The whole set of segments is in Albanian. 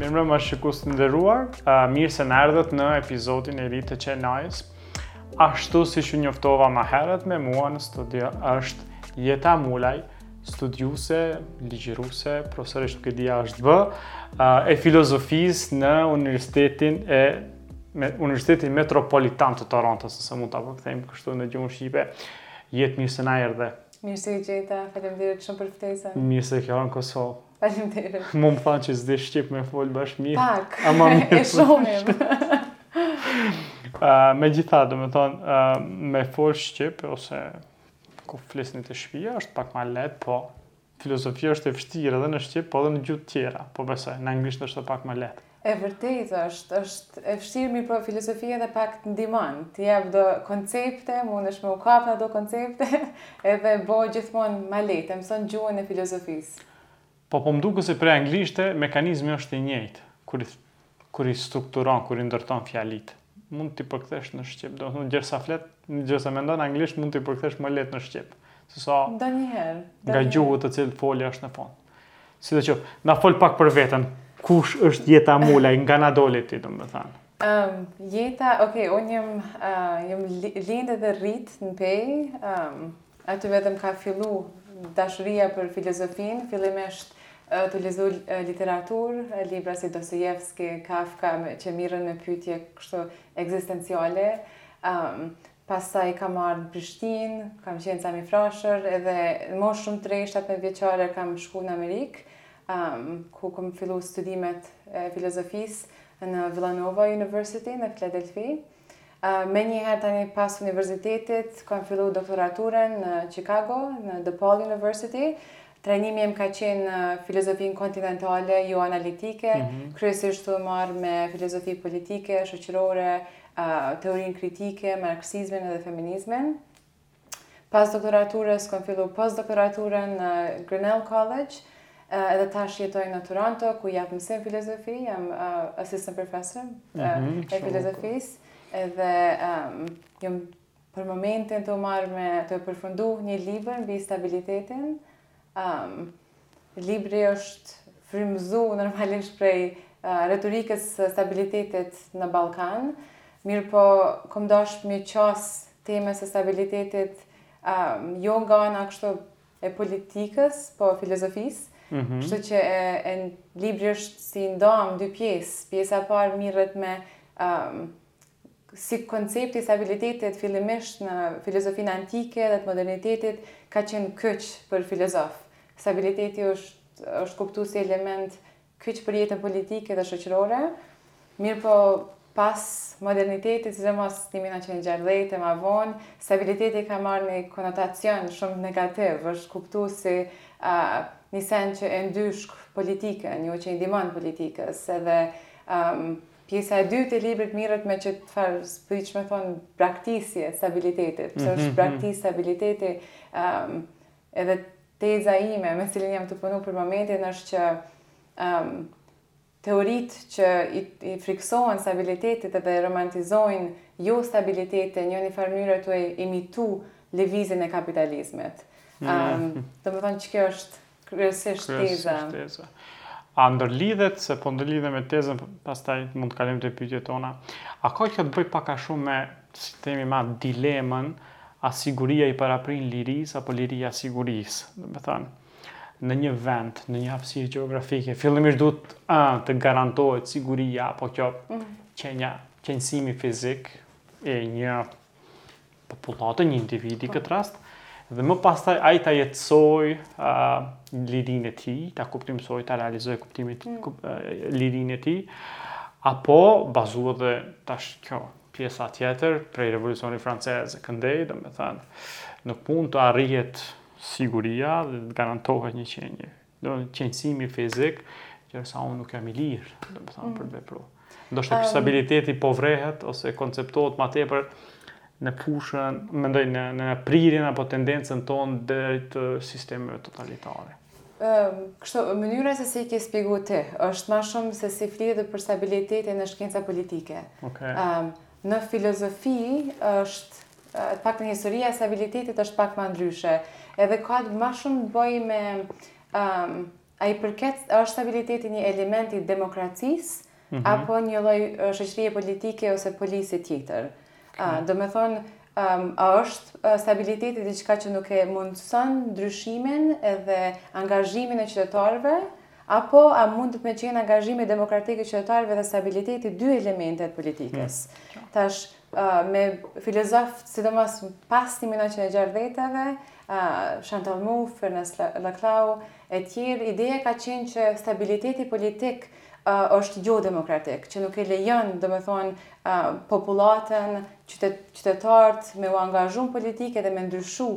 Mirë mbrëma shikues të nderuar, mirë se na erdhët në epizodin e ri të çenajës. Ashtu siç ju njoftova ma herët me mua në studio është Jeta Mulaj, studiuse, ligjiruse, profesorisht nuk e di a është bë, e filozofisë në Universitetin e me Universitetin Metropolitan të Torontos, se se mund ta përkthejmë kështu në gjuhën shqipe, Jeta mirë se na erdhe. Mirë se i gjeta, faleminderit shumë për ftesën. Mirë se u gjeta në Kosovë. Faleminderit. Mu më thanë që s'di shqip me fol bash mirë. Pak, Ama mirë, e shohim. uh, megjithatë, domethonë, uh, me fol shqip, qysh e flasim të shpia, është pak ma lehtë, po filozofia është e vështirë edhe në shqip, po edhe në gjuhët tjera, po besoj, në anglisht është pak ma lehtë. E vërtetë është, është e vështirë mirëpo filozofia edhe pak të ndihmon, të jep do koncepte, mundesh me u kap në ato koncepte, edhe bëhet gjithmonë më lehtë, e mëson gjuhën e filozofisë. Po po më duket se prej anglishtes mekanizmi është i njëjtë, kur i kur i strukturon, kur i ndërton fjalitë. Mund t'i përkthesh në shqip, domethënë gjersa flet, gjersa mendon anglisht mund t'i përkthesh më lehtë në shqip, sesa Ndonjëherë, nga ndonjëherë. gjuhët te cilat folja është në fund. Sidoqoftë, na fol pak për veten. Kush është Jeta Mulaj, nga na dole ti, domethanë? Um, Jeta, ok, unë jam, uh, jam lindë edhe rrit në Pejë, um, aty veç m' ka fillu dashuria për filozofinë, fillimisht uh, tu lexu uh, literaturë, uh, libra si Dostojevski, Kafka, me, që mirën me pyetje kështu ekzistenciale, um, Pastaj kam ardhë në Prishtinë, kam qenë n' Sami Frashër edhe në moshë shumë të re, shtatëmbëdhjetë vjeçare kam shku në Amerikë, ku kam fillu studimet e filozofisë në Villanova University në Filadelfi. Menjëherë tani pas universitetit kam fillu doktoraturën në Chicago, në DePaul University, Trajnimi im ka qenë në filozofinë kontinentale, jo analitike, mm -hmm. kryesisht tu u marrë me filozofi politike, shoqërore, teorinë kritike, marksizmin edhe feminizmin. Pas doktoraturës kam fillu postdoktoraturën në Grinnell College, edhe tash jetoj në Toronto, ku jap mësim filozofi, jam assistant professor mhm, e filozofisë, edhe jam për momentin tu u marrë me tu e përfundu një libër mbi stabilitetin, Ëm, libri është frymëzuar normalisht prej retorikës së stabilitetit në Ballkan, mirëpo kom dashtë m'iu qas temës së stabilitetit ëm jo nga ana kështu e politikës, po filozofisë. Mm -hmm. Kështu që e, e libri është si i ndam n' dy pjesë. Pjesa e parë mirret me ëm si koncepti i stabilitetit fillimisht në filozofinë antike dhe të modernitetit ka qenë kyç për filozofë. Stabiliteti është është kuptu si element kyç për jetën politike dhe shoqërore, mirëpo pas modernitetit, sidomos një mijë e nëntëqind e gjashtëdhjetë e ma vonë, stabiliteti ka marrë një konotacion shumë negativ, është kuptu si ë një send që e ndryshk politikën, jo që i ndihmon politikës, edhe ë Pjesa e dytë e librit merret me qëtë farë, domethonë, braktisje e stabilitetit, pse është mhm, mhm. braktis stabiliteti, ehm, edhe teza ime, me cilën jam tu punu për momentin, është që ehm, teoritë që i, i frikësohen stabilitetit edhe romantizojnë jostabilitetin, në një farë mënyre tu e imitu lëvizjen e kapitalizmit. Ehm, domethonë që kjo është Kryesisht teza. A ndërlidhet, se po ndërlidhe me tezën, pastaj mund të kalojmë te pytjet tona. A ka kjo të bëjë pak a shumë me, si të themi ma, dilemën, a siguria i paraprin lirisë, apo liria sigurisë? Domethënë, në një vend, në një hapsirë gjeografike, fillimisht duhet të, të garantohet siguria, apo kjo mm. qenia, qenësimi fizik, e një popullate, një individi në këtë rast dhe më pastaj ai ta jetësojë lirinë e tij, ta kuptimësojë, ta realizojë kuptimin mm. lirinë e tij, apo bazuar dhe tash kjo pjesa tjetër prej revolucionit francez këndej, domethënë, nuk mund të arrihet siguria dhe të garantohet një qenie Pra një qenësim fizik, gjersa unë nuk jam i lirë, domethonë, për të vepru. Ndoshta stabiliteti po vërehet, ose konceptohet ma tepër në fushën, mendoj në, në prirjen apo tendencën tonë deri te sistemeve totalitare. Kështu, mënyra se si i ke shpjegu ti, është ma shumë se si flitet për stabilitetin në shkenca politike. Okay. Në filozofi është Të paktën historia e stabilitetit është pak ma ndryshe. Edhe ka ma shumë të bëjë me a i përket, a është stabiliteti një element i demokracisë mm -hmm. apo një lloj shoqërie politike ose polisi tjetër. Okay. Domethonë, um, a është stabiliteti diçka që nuk e mundëson ndryshimin edhe angazhimin e qytetarëve, apo a mundet me qenë angazhimi demokratik i qytetarëve dhe stabiliteti dy elemente të politikës. Mm. Tash, me filozofë sidomos pas një mijë e nëntëqind e gjashtëdhjetave, Chantal Mouffe, Ernesto Laclau e tjerë, ideja ka qenë që stabiliteti politik është jodemokratik, që nuk e lejon, domethonë, popullatën, qytetarët me u angazhu në politikë edhe me ndryshu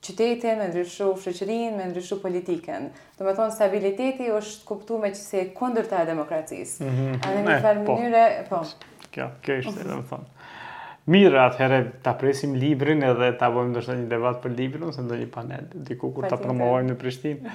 qytetin, me ndryshu shoqërinë, me ndryshu politikën. Domethonë, stabiliteti është kuptu si e kundërta e demokracisë. Mm -hmm. A në një farë po. mënyre, po. Kjo, kjo ishte, domethonë. Mirë, atëherë ta presim librin edhe ta bëjmë ndoshta një debat për librin ose ndonjë panel diku kur ta promovojmë në Prishtinë.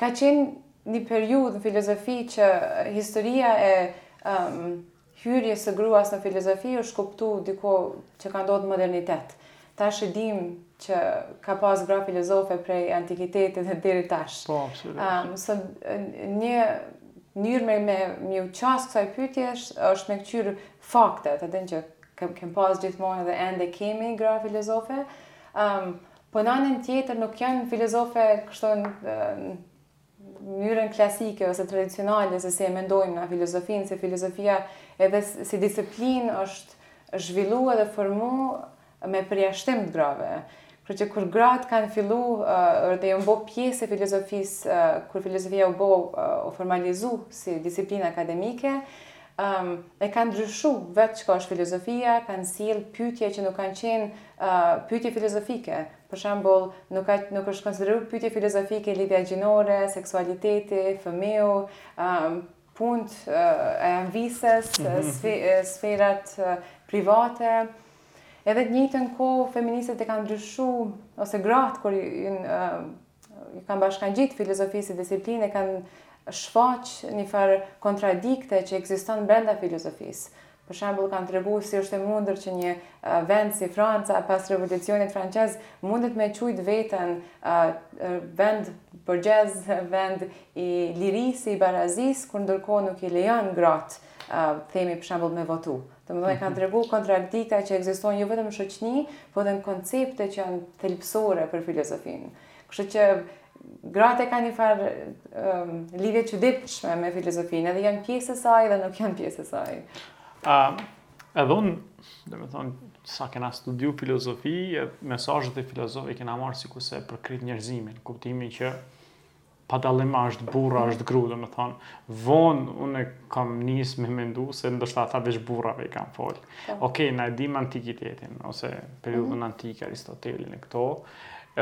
Ka qenë një periudhë në filozofi që historia e hyrjes së gruas në filozofi është kuptu diçka që ka ndodhë n'modernitet. Tash e dimë që ka pas gra filozofe prej antikitetit dhe deri tash. Po, absolutisht. Një mënyrë me, me, me u qasë kësaj pytje është me këqyrë faktet, ta dimë që kem pas gjithmonë edhe ende kemi gra filozofe, um, Po në anën tjetër nuk janë filozofe kështu në mënyrën klasike ose tradicionale se si e mendojmë na filozofinë, se filozofia edhe si disiplinë është zhvillu edhe formu me përjashtim të grave. Kështu që kur gratë kanë fillu uh, dhe janë bo pjesë e filozofisë, uh, kur filozofia u bo uh, u formalizu si disiplinë akademike, Ëm, e kanë ndryshu, vetë çka është filozofia, kanë sjellë pyetje që nuk kanë qenë pyetje filozofike. Për shembull, nuk ka, nuk është konsideru pyetje filozofike lidhja gjinore, seksualiteti, fëmiu, ëm, puntë e amvises, sferat private. Edhe të njëjtën kohë, feministet e kanë ndryshu, ose gratë kur i kanë bashkangjit filozofisë si disiplinë, e kanë shfaq një farë kontradikte që ekziston brenda filozofisë. Për shembull, kanë tregu si është e mundur që një vend si Franca pas revolucionit francez mundet me e qujt veten vend borgjez, vend i lirisë, i barazisë, kur ndërkohë nuk i lejon gratë, themi për shembull me votu, Domethënë kanë tregu kontradikta që ekzistojnë jo vetëm në shoqni, por edhe në koncepte që janë thelbësore për filozofinë. Kështu që gratë e kanë një farë um, lidhje t'çuditshme me filozofinë, edhe janë pjesë e saj dhe nuk janë pjesë e saj. A uh, edhe unë, domethënë sa kena studiu filozofi, mesazhet e filozofëve kena marrë sikurse për krit njerëzimin, n'kuptimin që Pa dallim a është burrë a është gru domethënë vonë unë e kam nis me mendu se ndoshta ata veç burrave i kanë fol. Po. Ok, na e dimë antikitetin ose periudhën mhm. antike Aristotelin e këto,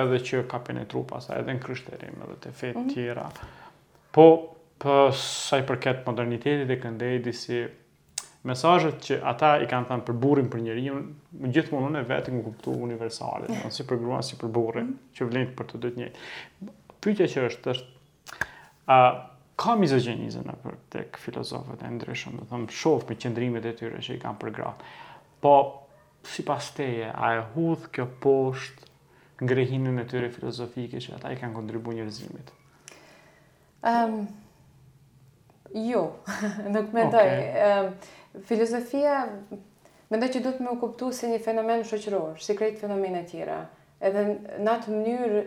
edhe që ka penetru pastaj edhe në krishterim edhe te fetë mhm. tjera. Po për sa i përket modernitetit e këndej disi Mesazhet që ata i kanë thënë për burrin, për njeriun, gjithmonë unë vetë i kam kuptuar universale, mm. si për gruan, si për burrin, mm. që vlen për të dy të njëjtë. Pyetja që është është a ka mizogjenizëm nëpër tek filozofët e ndryshëm, domethënë shoh me qëndrimet e tyre që i kanë për gratë. Po sipas teje, a e hudh kjo poshtë ngrehinën e tyre filozofike që ata i kanë kontribuar njerëzimit? Um, jo, nuk mendoj. Okay. Um, filozofia, mendoj që duhet me u kuptu si një fenomen shoqëror, si krejt fenomenet tjera. Edhe në atë mënyrë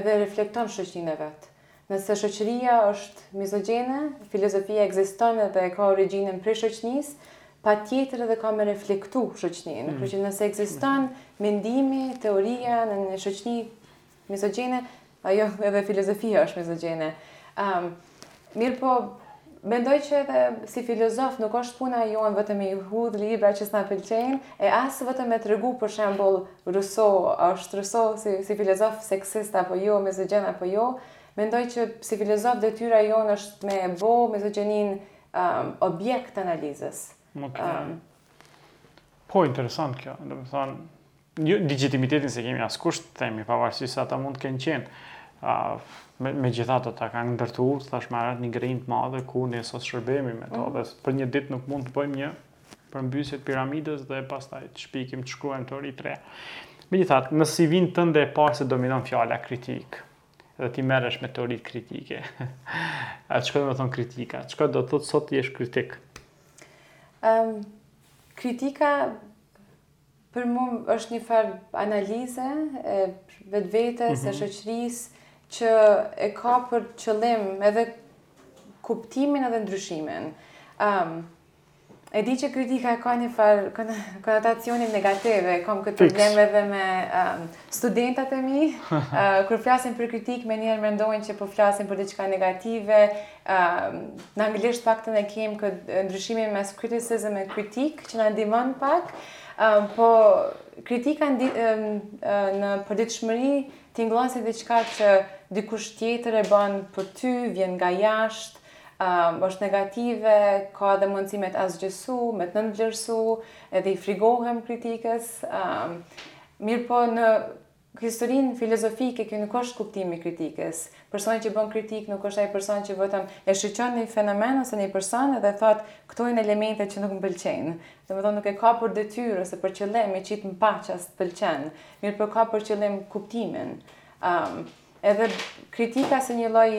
edhe reflekton shoqninë e vet. Nëse shoqëria është mizogjene, filozofia ekziston edhe e ka origjinën prej shoqnisë, patjetër edhe ka me reflektu shoqninë. Mm. Kërë që nëse ekziston mendimi, teoria në një shoqni Mizogjene, jo, edhe filozofia është mizogjene. Um, mirëpo, mendoj që edhe si filozof nuk është puna jonë vetëm me i hudh libra që s'na pëlqejnë, e as vetëm me tregu për shembull Ruso, është Ruso si, si filozof seksist apo jo, mizogjen apo jo, mendoj që si filozof detyra jonë është me bo mizogjeninë um, objekt të analizës. Okay. Um, po, interesant kjo, domethënë, Jo, legjitimitetin s'e kemi askush, të themi, pavarësisht se ata mund të kenë qenë. Megjithatë, ata kanë ndërtuar, thashë më herët, një ngrehinë të madhe ku ne sot shërbehemi me to mhm. dhe për një ditë nuk mund të bëjmë një përmbysje të piramidës dhe pastaj të shpikim të shkruajmë teori të reja. Megjithatë, në CV-n tënde e pashë se dominon fjala kritikë dhe ti merresh me teoritë kritike. A çka do të thotë kritika? Çka do të thotë sot të jesh kritik? Ëm um, kritika Për mua është një farë analize e vetvetes, mm -hmm. e mhm. shoqërisë që e ka për qëllim edhe kuptimin edhe ndryshimin. Um, e di që kritika e ka një farë konotacioni negativ, e kam këtë problem edhe me um, studentat e mi, uh, kur flasim për kritikë, menjëherë mendojnë që po flasim për diçka negative, Në anglisht paktën e kemi këtë ndryshimin mes criticism e kritik, që na ndihmon pak, po kritika në përditshmëri tingëllon si diçka që dikush tjetër e ban për ty, vjen nga jashtë, është negative, ka edhe mundësi me të asgjësu, me të nënvlerësu, edhe i frigohemi kritikës. Mirëpo në Historinë filozofike ky nuk është kuptimi i kritikës. Personi që bën kritikë nuk është ai person që vetëm e shqyrton një fenomen ose një person dhe thotë këto janë elemente që nuk më pëlqejnë. Domethënë nuk e ka për detyrë ose për qëllim me qit në pah çka s'të pëlqen, mirëpo ka për qëllim kuptimin. Ëm. Edhe kritika si një lloj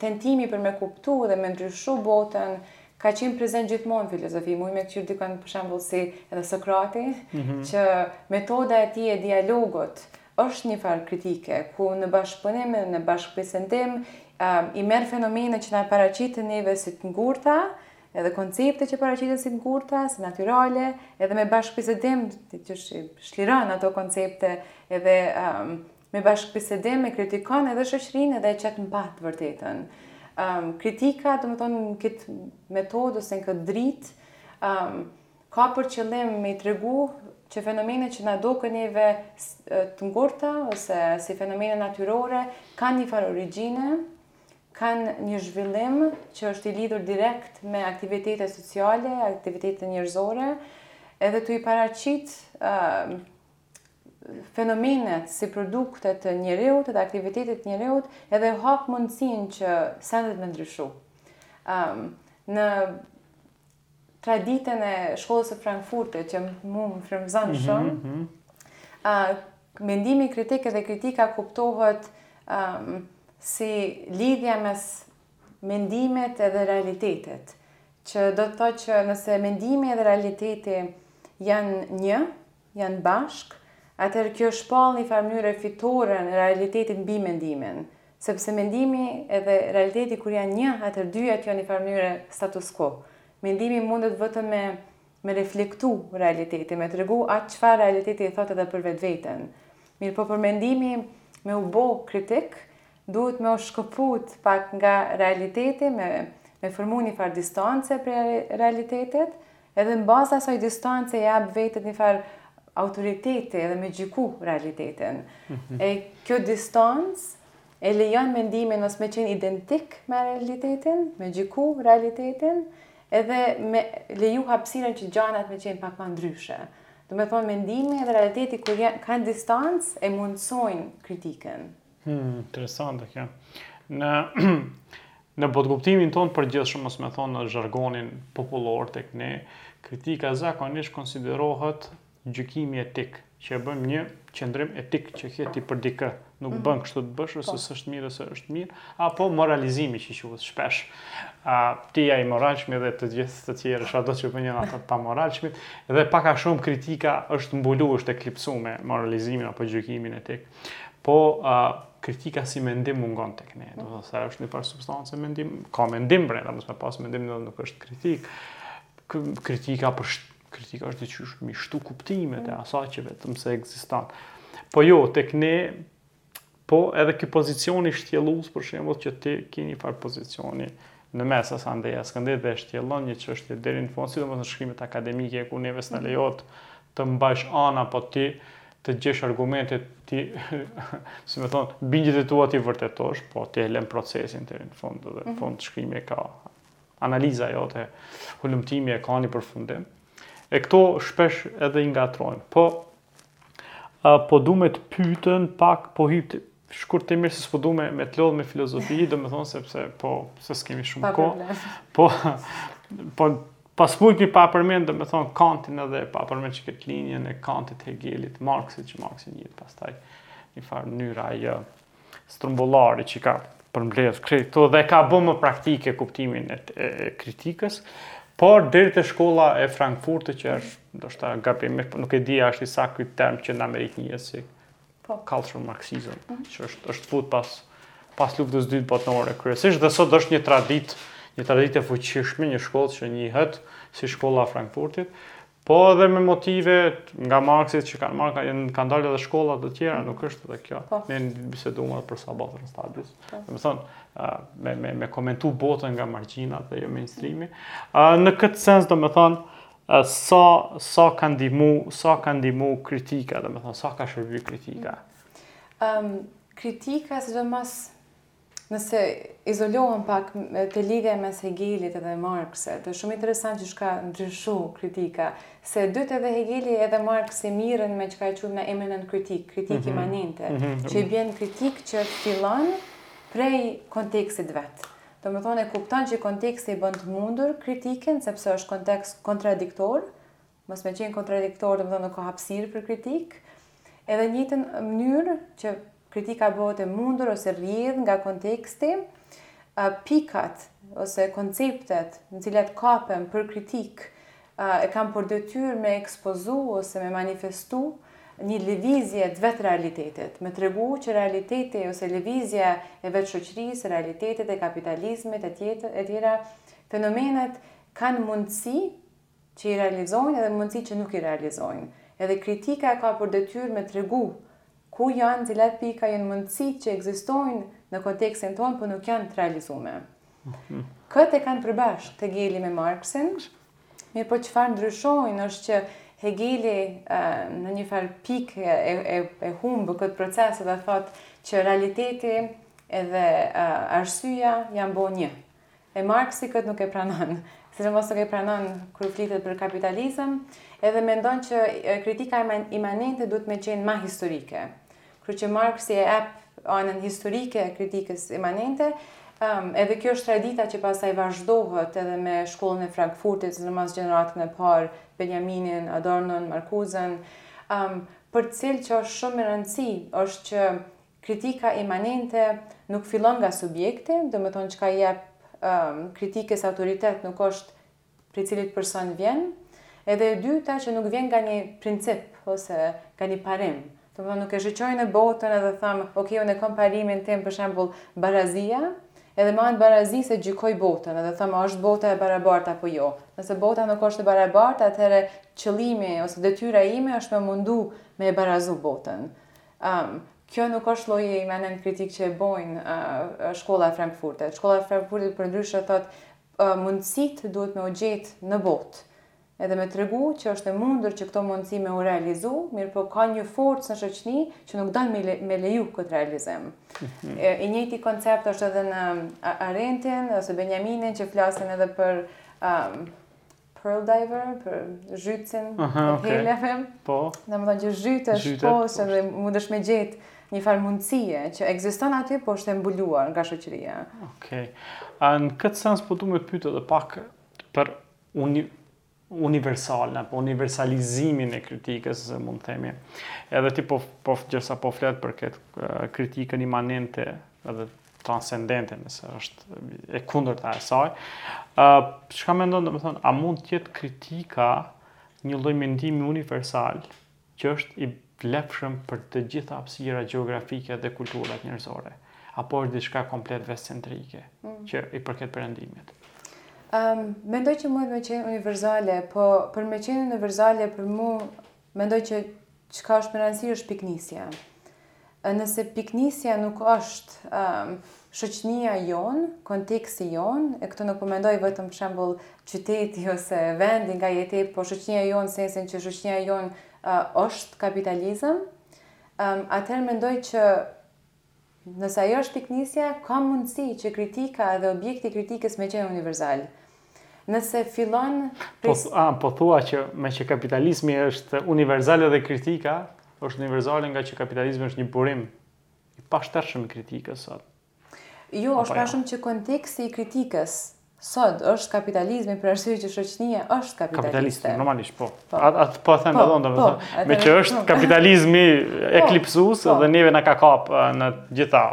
tentimi për me kuptu dhe me ndryshu botën, ka qenë prezent gjithmonë në filozofi. Mujë me këqyrë dikon, për shembull, si edhe Sokrati, mhm. që metoda e tij e dialogut është një farë kritike, ku në bashkëpunim, në bashkëbisedim, um, i merr fenomene që na paraqiten neve si të ngurta, edhe koncepte që paraqiten si të ngurta, si naturale, edhe me bashkëbisedim, i shliron ato koncepte, edhe um, Me bashkëbisedim e kritikon edhe shoqërinë edhe e qet n'pah të vërtetën. Kritika, do me thonë, në këtë metodë ose në këtë dritë, ka për qëllim me i tregu që fenomene që na doken neve të ngurta ose si fenomene natyrore kanë një farë origjine, kanë një zhvillim që është i lidhur direkt me aktivitete sociale, aktivitete njerëzore, edhe tu i paraqit uh, fenomenet si produkte të njeriut edhe aktivitetit të njeriut edhe hap mundësin që sendet me ndryshu. Um, në traditën e shkollës së Frankfurtit që mu më frymëzon mm -hmm, shumë, mm -hmm. Uh, mendimi kritik edhe kritika kuptohet um, si lidhja mes mendimit edhe realitetit, që do të thotë që nëse mendimi edhe realiteti janë një, janë bashkë, atëherë kjo shpall në një farë mënyre fitoren e realitetit mbi mendimin, sepse mendimi edhe realiteti kur janë një, atëherë dyja janë në një farë mënyre status quo. Mendimi mundet vetëm me me reflektu realitetin, me tregu atë çfarë realiteti e thotë edhe për vetveten. Mirëpo për mendimi me u bo kritik, Duhet me u shkëput pak nga realiteti, me me formu njëfarë distance prej realitetit, edhe n'bazë të asaj distance i jap vetes njëfarë autoriteti edhe me gjyku realitetin. Mhm. E kjo distancë e lejon mendimin mos me qenë identik me realitetin, me gjyku realitetin, edhe me leju hapësirën që gjanat me qenë pak ma ndryshe. Do me thonë mendimi edhe realiteti kur janë kanë distancë e mundësojnë kritikën. Hmm, interesante kjo. Në në botëkuptimin tonë të përgjithshëm, mos me thonë në zhargonin popullor te ne, kritika zakonisht konsiderohet gjykimi etik, që e bëjmë një qëndrim etik që ke ti për dikë, nuk mhm. bën kështu të bësh, ose po. s'është mirë, ose është mirë, apo moralizimi që quhet shpesh, a, ti je i moralshmi dhe të gjithë të tjerë, që janë ata të pamoralshmit, dhe pak a shumë kritika është mbulu, është eklipsu me moralizimin apo gjykimin etik. Po, kritika si mendim mungon tek ne. Do të thotë se është një farë substancë mendim, ka mendim brenda, mos me pas mendim nuk është kritik. Kritika për kritika është diçka që me i shtu kuptimet e asaj që vetëm se ekziston. Po jo, tek ne po edhe ky pozicioni shtjellues për shembull që ti ke një farë pozicioni në mes as andej as këndej dhe shtjellon një çështje deri në fund, sidomos në shkrimet akademike ku neve s'na lejohet të mbash anë po ti të gjesh argumente ti, si me thonë, bindjet e tua ti vërtetosh, po ti e lem procesin deri n'fund, dhe mhm. fund shkrimi e ka analiza jote, hulumtimi e ka një përfundim. E këto shpesh edhe i ngatrojnë, po, po du me të pyt edhe pak, po hypë Shkurt e mirë se s'po du me, me të lodhë me filozofi, do me thonë sepse po, se s'kemi shumë kohë. Po, po, po s'muj pa e përmend, do me thonë Kantin edhe pa përmend që këtë linjën e Kantit Hegelit, Marksit që Marksit njëtë pas taj një farë njëra i uh, strumbolari që ka përmbledh krejt dhe e ka bo më praktike kuptimin e, e, e kritikës, por deri te shkolla e Frankfurtit që është, ndoshta gabim, nuk e di, a është i saktë ky term që në Amerikë njihet si, Po, cultural marxism, mm -hmm. që është është fut pas pas luftës dytë botnore kryesisht dhe sot është një traditë, një traditë e fuqishme, një shkollë që njihet si shkolla e Frankfurtit, po edhe me motive nga Marxi që kanë marrë kanë kanë dalë edhe shkolla të tjera, nuk është veç kjo. Po. Ne biseduam për Subaltern Studies. Po. Do të thonë me me me komentu botën nga margjinat dhe jo mainstreami. Ë në këtë sens do të thonë Sa sa ka ndihmu, sa ka ndihmu kritika, domethënë sa ka shërby kritika? Ëm kritika sidomos nëse izolohem pak te lidhja mes Hegelit dhe Marksit, është shumë interesant qysh ka ndryshu kritika, se të dytë edhe Hegeli edhe Marksi mirren me çka e qujmë imanent kritik, kritik mhm. imanente, mhm. që i bjen kritik që fillon prej kontekstit vetë. Domethënë e kupton që konteksti e bën të mundur kritikën, sepse është kontekst kontradiktor, mos me qenë kontradiktor, domethënë nuk ka hapësirë për kritikë. Edhe në të njëjtën mënyrë që kritika bëhet e mundur ose rrjedh nga konteksti, pikat ose konceptet në të cilat kapem për kritikë e kanë për detyrë me ekspozu ose me manifestu një lëvizje të vetë realitetit, me tregu që realiteti ose lëvizja e vetë shoqërisë, realitetit e kapitalizmit e tjera e tjera, fenomenet kanë mundësi që i realizojnë edhe mundësi që nuk i realizojnë. Edhe kritika ka për detyrë me tregu Ku janë, cilat pika janë mundësi që ekzistojnë në kontekstin tonë, po nuk janë të realizume. Këtë e kanë përbashkë Hegeli me Marksin, mirëpo çfarë ndryshojnë është që Hegeli në një farë pikë e, e, e humbë këtë proces dhe thotë që realiteti edhe arsyeja janë bo një. E Marksi këtë nuk e pranon. Sidomos nuk e pranon kur flitet për kapitalizëm, edhe mendon që kritika imanente duhet me qenë ma historike. Kështu që Marksi e jep anën historike kritikës imanente, um, edhe kjo është tradita që pastaj vazhdohet edhe me shkollën e Frankfurtit, sidomos gjeneratën e parë, Benjaminin, Adornon, Markuzen, um, për të cilët çka është shumë me rëndësi, është që Kritika imanente nuk fillon nga subjekti, domethënë çka i jep kritikës autoritet nuk është prej cilit person vjen, edhe e dyta që nuk vjen nga një princip ose nga një parim. Domethënë nuk e shiqoj botën edhe them, ok unë e kam parimin tim për shembull barazia, edhe me anë të barazisë e gjykoj botën edhe them a është bota e barabartë apo jo. Nëse bota nuk është e barabartë atëherë qëllimi ose detyra ime është me u mundu me e barazu botën. Ëm, kjo nuk është lloji imanent kritik që e bojnë shkolla e Frankfurtit. Shkolla e Frankfurtit përndryshe thotë mundësitë duhet me u gjetë në botë edhe me tregu që është e mundur që këto mundësi me u realizu, mirëpo ka një forcë në shoqni që nuk don me, me leju këtë realizim. Mhm. I njëjti koncept është edhe me Arendtin ose Benjaminin që flasin edhe për um, Pearl diver për zhytësin e perlave. Po. Domethënë që zhytesh, zhytesh, po, po, se dhe mundesh me gjetë një farë mundësie që ekziston aty, po është e mbuluar nga shoqëria. Okej. A në këtë sens po du me pyt edhe pak për uni, universal, apo universalizimin e kritikës, si mund të themi. Edhe ti po, po, gjersa po flet për këtë kritikën imanente edhe transcendente nëse është e kundërta e saj. Ë uh, çka mendon domethënë a mund të jetë kritika një lloj mendimi universal që është i vlefshëm për të gjitha hapësirat gjeografike dhe kulturat njerëzore apo është diçka komplet vestcentrike mm. që i përket perëndimit. Ëm um, mendoj që mund me qenë universale, po për me qenë universale për mua Mendoj që çka është me rëndësi është pikënisja. Nëse pikënisja nuk është shoqnia jonë, konteksti jonë, e këtu nuk po mendoj vetëm për shembull qyteti ose vendi nga jemi, po shoqnia jonë në sensin që shoqnia jonë është kapitalizëm, atëherë mendoj që Nëse ajo është pikënisja, ka mundësi që kritika dhe objekti i kritikës me qenë universale. Nëse fillon Po, pres- a, po thua që meqë kapitalizmi është universal edhe kritika është universale ngaqë kapitalizmi është një burim i pashtershëm i kritikës sot. Jo, është Apo më jo? shumë që konteksti i kritikës Sot është kapitalizmi për arsye që shoqënia është kapitaliste. Kapitaliste, normalisht, po. po. Atë po e them po, edhe unë, po, meqë është kapitalizmi eklipsus dhe neve na ka kap në gjitha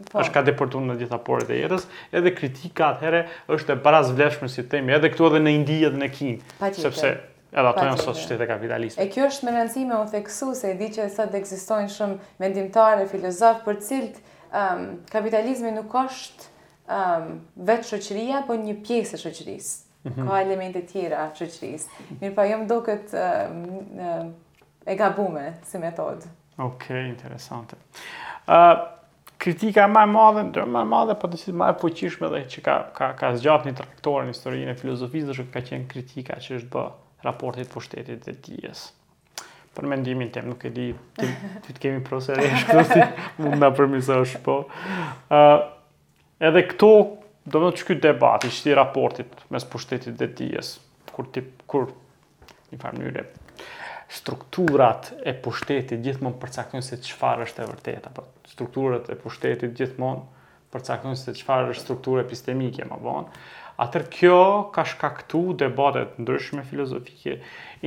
Po. është ka depërtuar në gjitha poret e jetës, edhe kritika atëherë është e barazvlefshme si themi, edhe këtu edhe në Indi edhe në Kinë, sepse edhe ato janë sot shtete kapitaliste. E kjo është me rëndësi me u theksu se e di që sot ekzistojnë shumë mendimtarë e filozofë për cilët um, kapitalizmi nuk është um, vetë shoqëria, po një pjesë e shoqërisë. Mm -hmm. Ka elemente tjera të shoqërisë. Mirëpo, po, ajo më doket um, e gabume si metodë. Ok, interesante. Uh, kritika më e madhe, jo më e madhe, po të cilësoj më e fuqishme dhe që ka ka ka zgjat një trajektore në historinë e filozofisë, është ka qenë kritika që është bë raportit pushtetit dhe dijes. Për mendimin tim, nuk e di, ti, ti të kemi proseri, kështu si mund na përmirësosh po. Uh, edhe këto, domethënë që ky debati i qëtij raportit mes pushtetit dhe dijes, kur, ti, kur një farë njëre, strukturat e pushtetit gjithmonë përcaktojnë se çfarë është e vërtetë, apo strukturat e pushtetit gjithmonë përcaktojnë se çfarë është struktura epistemike më vonë, atëherë kjo ka shkaktu debate të ndryshme filozofike,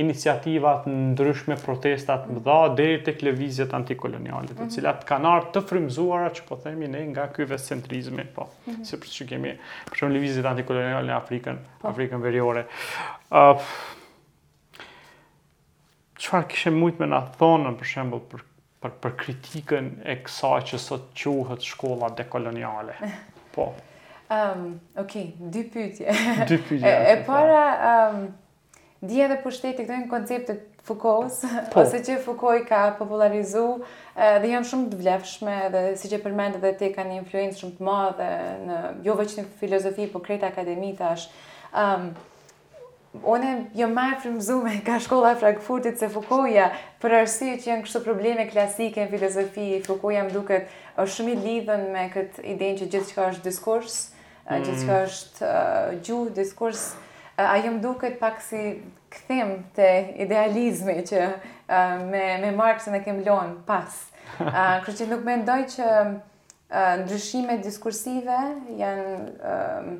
iniciativa të ndryshme, protesta të mëdha, deri tek lëvizjet antikoloniale, të mhm. cilat kanë ardhë të frymëzuara që po themi ne nga ky evrocentrizmi, po, mhm. siç që kemi për shembull lëvizjet antikoloniale në Afrikën, po. Afrikën veriore. Çfarë kishe mujtë me na thonë, për shembull, për Për për kritikën e kësaj që sot quhet shkolla dekoloniale. Po. Ëm, okay, dy pyetje. Dy pyetje. E po. para, ëm, dija dhe pushteti këto janë koncepte të Fukos, po. ose që Foucault i ka popularizu, dhe janë shumë të vlefshme, dhe siç e përmende edhe ti ka një influencë shumë të madhe, në, jo veç në filozofi, po krejt akademi tash. Um, Unë jam më e frymëzume nga shkolla e Frankfurtit se Fukoja, për arsye që janë kështu probleme klasike në filozofi, Fukoja më duket është shumë i lidhun me këtë idenë që gjithçka është diskurs, mm. gjithçka është uh, gjuhë, diskurs. Uh, ajo më duket pak si kthim te idealizmi që uh, me me Marxin e kem lënë pas. Uh, kështu që nuk mendoj që uh, ndryshimet diskursive janë uh,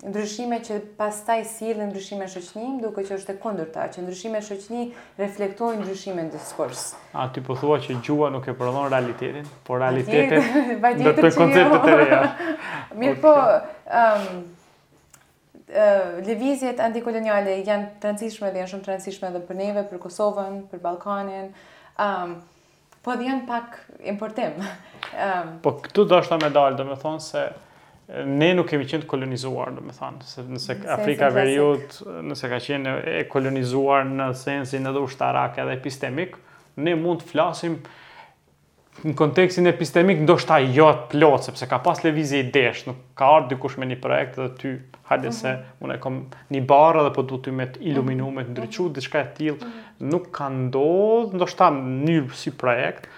ndryshime që pastaj sjellin ndryshime shoqni, duket që është e kundërta, që ndryshime shoqni reflektojnë ndryshime në diskurs. A ti po thua që gjuha nuk e prodhon realitetin, por realiteti do koncepte të reja. Mirëpo, lëvizjet antikoloniale janë të rëndësishme dhe janë shumë të rëndësishme edhe për neve, për Kosovën, për Ballkanin. Po edhe janë pak importim. Po këtu dashta me dalë, domethonë se ne nuk kemi qenë të kolonizuar, domethonë, se nëse Afrika e Veriut, nëse ka qenë e kolonizuar në sensin edhe ushtarak edhe epistemik, ne mund të flasim në kontekstin epistemik, ndoshta jo të plotë, sepse ka pas lëvizje idesh, nuk ka ardhë dikush me një projekt dhe ty, hajde se, mhm. unë e kom një barrë dhe po du ty me të iluminu, me të ndriçu, mhm. diçka e tilë, mhm. Nuk ka ndodhë, ndoshta në mënyrë si projekt,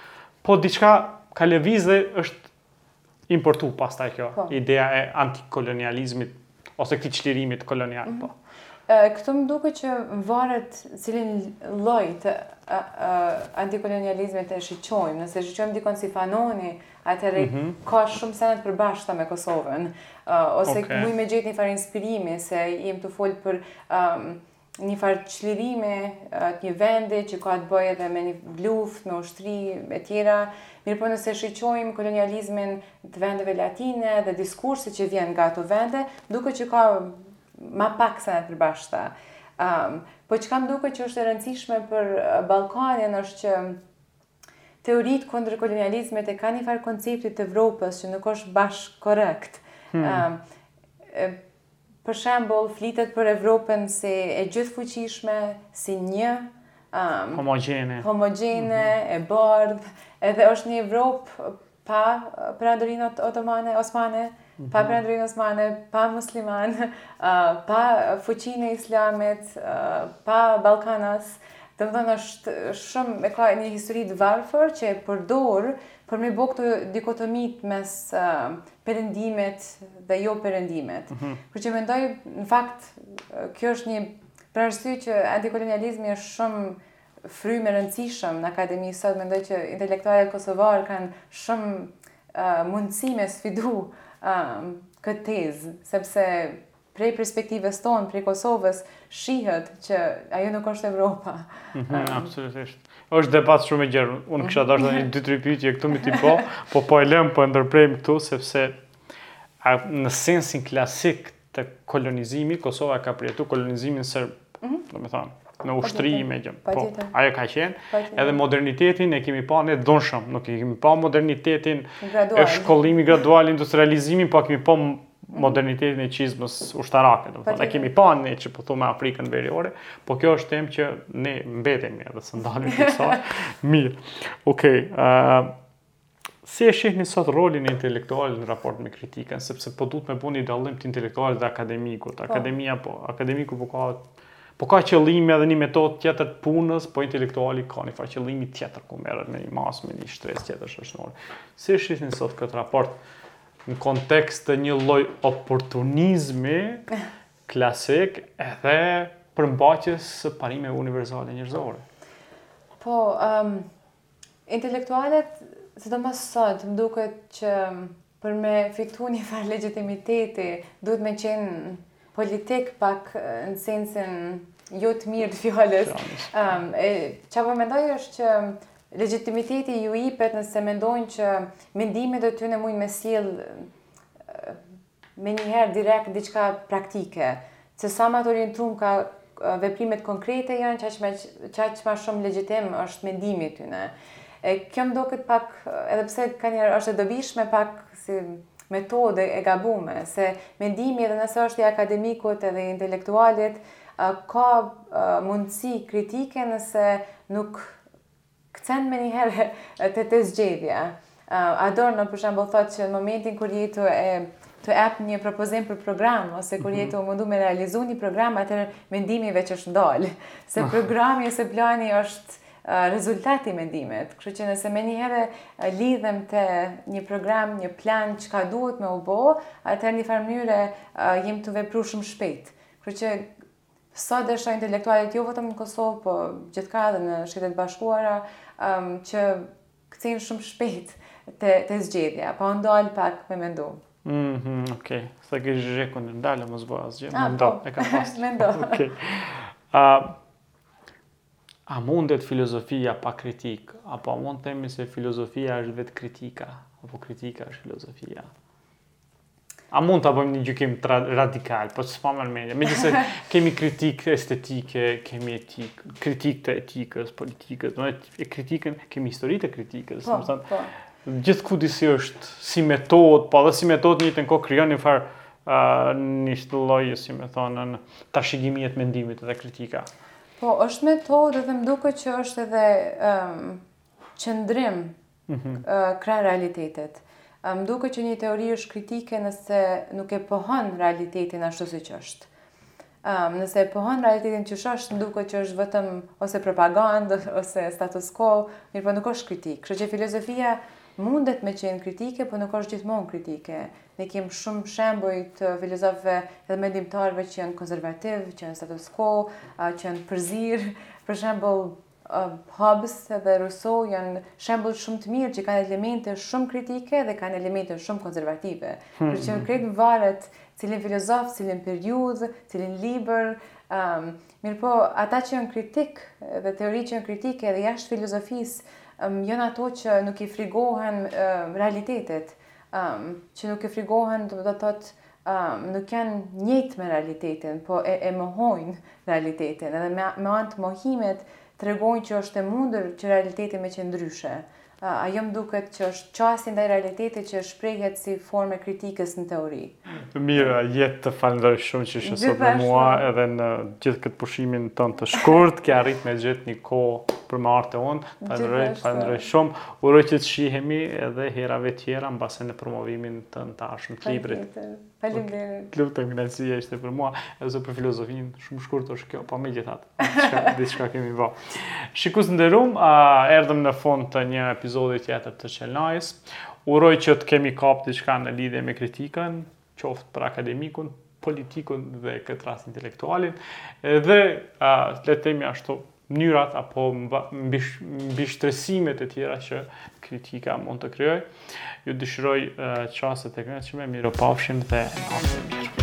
po diçka ka lëviz dhe është importu pastaj kjo, po. ideja e antikolonializmit, ose këtij çlirimit kolonial, mm -hmm. po. Këtu më duket që varet cilin lloj të antikolonializmit e shiqojmë. Nëse shiqojmë dikon si Fanoni, atëherë mhm. ka shumë sene të përbashkëta me Kosovën. Ose okay. muj me gjetë një farë inspirimi, se jem tu folë për një farë çlirimi të një vendi që ka të bëjë edhe me një luftë, me ushtri e tjera, mirëpo nëse shiqojmë kolonializmin të vendeve latine dhe diskursi që vjen nga ato vende, duket që ka ma pak sene të përbashta. Um, po çka m'duket që është e rëndësishme për Ballkanin është që Teoritë kundër kolonializmit e kanë një farë konceptit të Evropës që nuk është bash korrekt. Hmm. Për shembull, flitet për Evropën si e gjithfuqishme, si një homogjene, homogjene mhm. e bardhë, edhe është një Evropë pa perandorinë otomane, osmane, pa mhm. perandorinë osmane, pa musliman, pa fuqinë e islamit, pa ballkanas, domethënë është shumë e ka një histori të varfër që e përdor për me bo këtë dikotomi mes uh, perëndimit dhe jo perëndimit. Mm -hmm. Kur që mendoj, në fakt, kjo është një prej arsyeve që antikolonializmi është shumë frymë e rëndësishme në akademi sot, mendoj që intelektualët kosovarë kanë shumë mundësi me sfidu këtë tezë, sepse prej perspektivës tonë, prej Kosovës, shihet që ajo nuk është Evropa. Mhm, absolutisht. është debat shumë e gjerë. Unë kisha mhm. dashtë dhe një 2-3 pytje këtu me ty po, po po e lëmë, po e ndërprejmë këtu, sepse në sensin klasik Te kolonizimi, Kosova ka përjetu kolonizimin sërb, mhm. do me thonë, me ushtri, me gjë. Po, ajo ka qenë. Edhe modernitetin e kemi pa ne dhunshëm, nuk e kemi pa modernitetin e shkollimi gradual, industrializimin, po kemi pa modernitetin e qizmës ushtarake, domethënë e kemi pa ne që pothuajse me Afrikën veriore, po kjo është temë që ne mbetemi edhe s'ndalemi te kjo. Mirë. Okej. Okay, Si e shihni sot rolin e intelektualit në raport me kritikën, sepse po duhet me bo një dallim te intelektualit dhe akademikut. Po. Akademia po, akademiku po ka po ka qëllime dhe një metodë tjetër të punës, po intelektuali ka një farë qëllimi tjetër ku merret me një masë, me një shtresë tjetër shoqërore. Si e shihni sot këtë raport në kontekst të një lloj oportunizmi klasik edhe përmbajtjes së parimeve universale njerëzore? Po, um, Intelektualët, sidomos sot, më duket që për me fitu një farë legjitimiteti, duhet me qenë politik pak në sensin jo të mirë të fjalës. Qa po mendoj është që legjitimiteti ju ipet nëse mendojnë që mendimet e tyne mujnë me sjell menjëherë direkt diçka praktike, se sa ma të orientum ka veprimet konkrete janë qaq ma qaq ma shumë legjitim është mendimi i tyne. E kjo më duket pak, edhe pse kanjëherë është e dobishme, pak si metodë e gabume, se mendimi edhe nëse është i akademikut edhe i intelektualit ka mundësi kritike nëse nuk Kcen menjëherë te te zgjedhja. Adorno për shembull thotë që në momentin kur je tu e, tu e jep një propozim për program ose kur je tu mhm. u mundu me realizu një program atëherë mendimi veç është ndal. Se ah. programi ose plani është rezultati i mendimit. Kështu që nëse menjëherë lidhemi te një program, një plan çka duhet me u bë, atëherë në një farë mënyre jemi tu vepru shumë shpejt. Kështu që Sa desha intelektualët jo vetëm në Kosovë, po gjithkah edhe në Shtetet e Bashkuara, që këcin shumë shpejt te zgjedhja, pa u ndalë pak me mendu. Mhm, okej. Siç ka Zhizheku, ndalu, mos bo asgjë. Ah, Mendo, po. e ka pasë. Mendo. Okej. A mundet filozofia pa kritikë? Apo a mund të themi se filozofia është vetë kritika? Apo kritika është filozofia? A mund ta bëjmë një gjykim tra, radikal, po s'po ma merr mendja. Megjithëse kemi kritikë estetike, kemi etik, kritikë të etikës, politikës, domethënë kritikën, kemi histori të kritikës, pothuajse. Po. Gjithku disi është si metodë, po edhe si metodë njëkohësisht krijon një farë uh, një lloj, si me thonë, trashëgimie të mendimit dhe kritika. Po, është metodë dhe më duket që është edhe um, qëndrim ndaj realitetit. Më duket që një teori është kritike nëse nuk e pohon realitetin ashtu siç është. Nëse e pohon realitetin që është, më duket që është vetëm ose propagandë, ose status quo, mirëpo nuk është kritikë. Kështu që filozofia mundet me qenë kritike, po nuk është gjithmonë kritike. Ne kemë shumë shembuj të filozofëve dhe mendimtarëve që janë konservativë, që janë status quo, që janë përzier. Për shembull, Hobbes dhe Rousseau janë shembull shumë të mirë që kanë elemente shumë kritike dhe kanë elemente shumë konservative. Hmm. Pra që krejt varet cilin filozof, cilin periudhë, cilin libër, um, mirëpo ata që janë kritikë edhe teori që janë kritike edhe jashtë filozofisë, um, janë ato që nuk i frigohen um, realitetit, um, që nuk i frigohen, do të thotë, nuk janë njëjtë me realitetin, po e e mohojnë realitetin, edhe me, me anë të mohimit tregojnë që është e mundur që realiteti me qenë ndryshe. Ajo më duket që është qasje ndaj realitetit që shprehet si formë e kritikës në teori. Mirë, Jeta, të falënderoj shumë që ishe sot me mua edhe në gjithë këtë pushimin tënd të shkurt, ke arrit me gjet një kohë për më ardhë e unë. Falënderoj, falënderoj shumë. Uroj që të shihemi edhe herave tjera mbase në promovimin tënd tashmë të librit. Faleminderit. Të lutem, kënaqësia ishte për mua, edhe për filozofinë, shumë shkurt është kjo, po megjithatë, diçka, diçka kemi bë. Shikues të nderuar, erdhëm në fund të një episodi tjetër të Çelnaja. Uroj që të kemi kap diçka në lidhje me kritikën, qoftë për akademikun, politikun dhe këtë rast intelektualin, dhe, le të themi ashtu, mënyrat apo mbishtrësimet e tjera që kritika mund të krijojë. Ju dëshiroj çaste të këndshme, mirupafshim dhe natën e mirë.